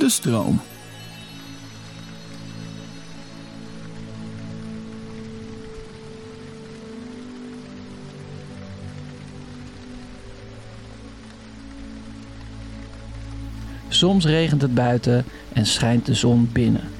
de stroom. Soms regent het buiten en schijnt de zon binnen.